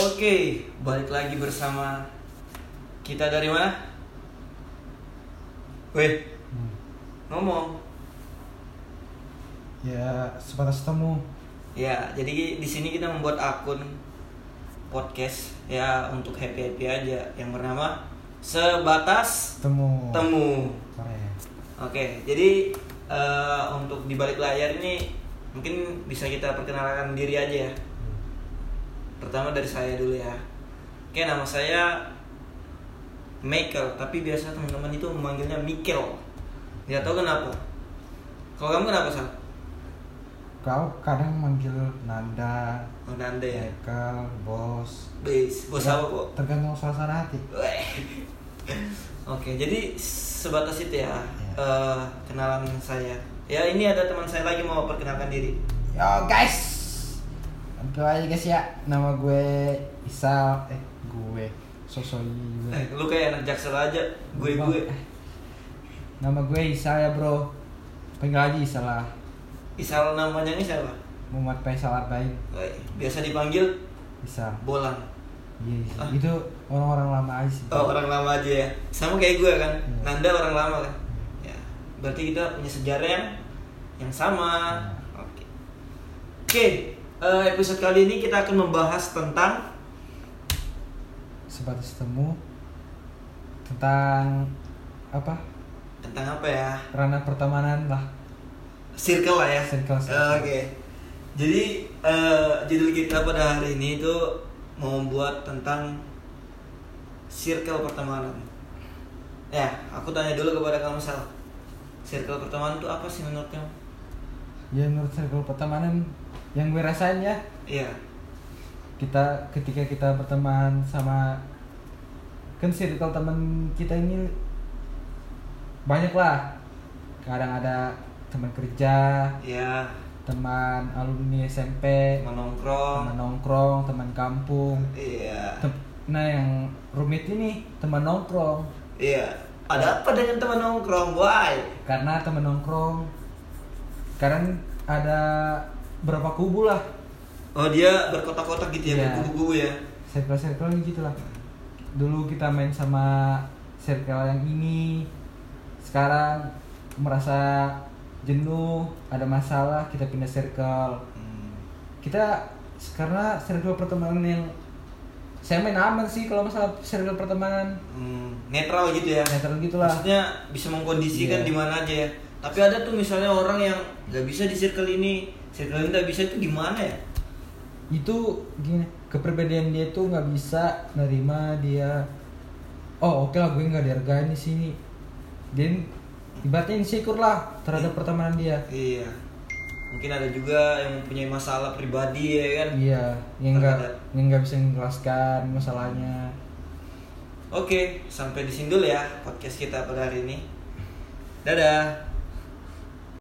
Oke, balik lagi bersama kita dari mana? Weh, Hmm. ngomong. Ya sebatas temu. Ya, jadi di sini kita membuat akun podcast ya untuk happy happy aja yang bernama sebatas Temu. temu. Keren. Oke, jadi eh, untuk di balik layar ini mungkin bisa kita perkenalkan diri aja ya. Pertama dari saya dulu ya. Oke, nama saya Michael, tapi biasa teman-teman itu memanggilnya Mikel. Tidak tahu kenapa. Kalau kamu kenapa sih? Kau kadang manggil Nanda, Oh, Nanda ya. Michael, Bos. Bos, bos apa kok? Tergantung suasana hati. Oke, jadi sebatas itu ya Iya. eh, kenalan saya. Ya ini ada teman saya lagi mau perkenalkan diri. Yo guys. Oke aja guys ya. Nama gue Isal. Eh gue. Sosok gue. Eh, lu kayak anak jaksel aja, gue gue. Nama gue Isal ya bro. Panggil aja Isal lah. Isal namanya ini siapa? Muhammad Faisal Arbain. Weh, Biasa dipanggil Isal. Bolang. Iya. Ah. Itu orang-orang lama aja sih. Oh, orang lama aja ya. Sama kayak gue kan. Iya. Nanda orang lama kan. Ya. Berarti kita punya sejarah yang yang sama. Iya. Oke. Oke, eh, episode kali ini kita akan membahas tentang sebatas temu tentang apa tentang apa ya? ranah pertemanan lah Circle lah ya. Circle, Eh, circle. Oke. Jadi eh, judul kita pada hari ini itu mau membuat tentang circle pertemanan. Ya, aku tanya dulu kepada kamu Sal. Circle pertemanan itu apa sih menurut kamu? ya menurut circle pertemanan yang gue rasain ya Iya. kita ketika kita berteman sama kan circle teman kita ini banyak lah kadang ada teman kerja Iya, teman alumni SMP menongkrong. teman nongkrong teman kampung Iya. Tem- nah yang rumit ini teman nongkrong Iya. Ada apa dengan teman nongkrong, boy? karena temen nongkrong kadang ada berapa kubu lah Oh, dia berkotak-kotak gitu ya, Iya. berkubu-kubu ya. circle-circle gitu lah dulu kita main sama circle yang ini sekarang merasa jenuh ada masalah kita pindah circle Hmm. kita karena circle pertemanan yang saya main aman sih kalau masalah circle pertemanan Hmm, netral gitu ya. netral gitu lah Maksudnya bisa mengkondisikan Iya. di mana aja ya. Tapi ada tuh misalnya orang yang nggak bisa di circle ini, ini nggak bisa itu gimana ya? itu gini kepribadian dia tuh nggak bisa nerima dia oh oke lah gue nggak dihargain di sini dia ibaratnya insecure lah terhadap pertemanan dia Iya. Mungkin ada juga yang mempunyai masalah pribadi ya kan. iya yang nggak yang nggak bisa menjelaskan masalahnya Oke, sampai di sini dulu ya podcast kita pada hari ini. Dadah.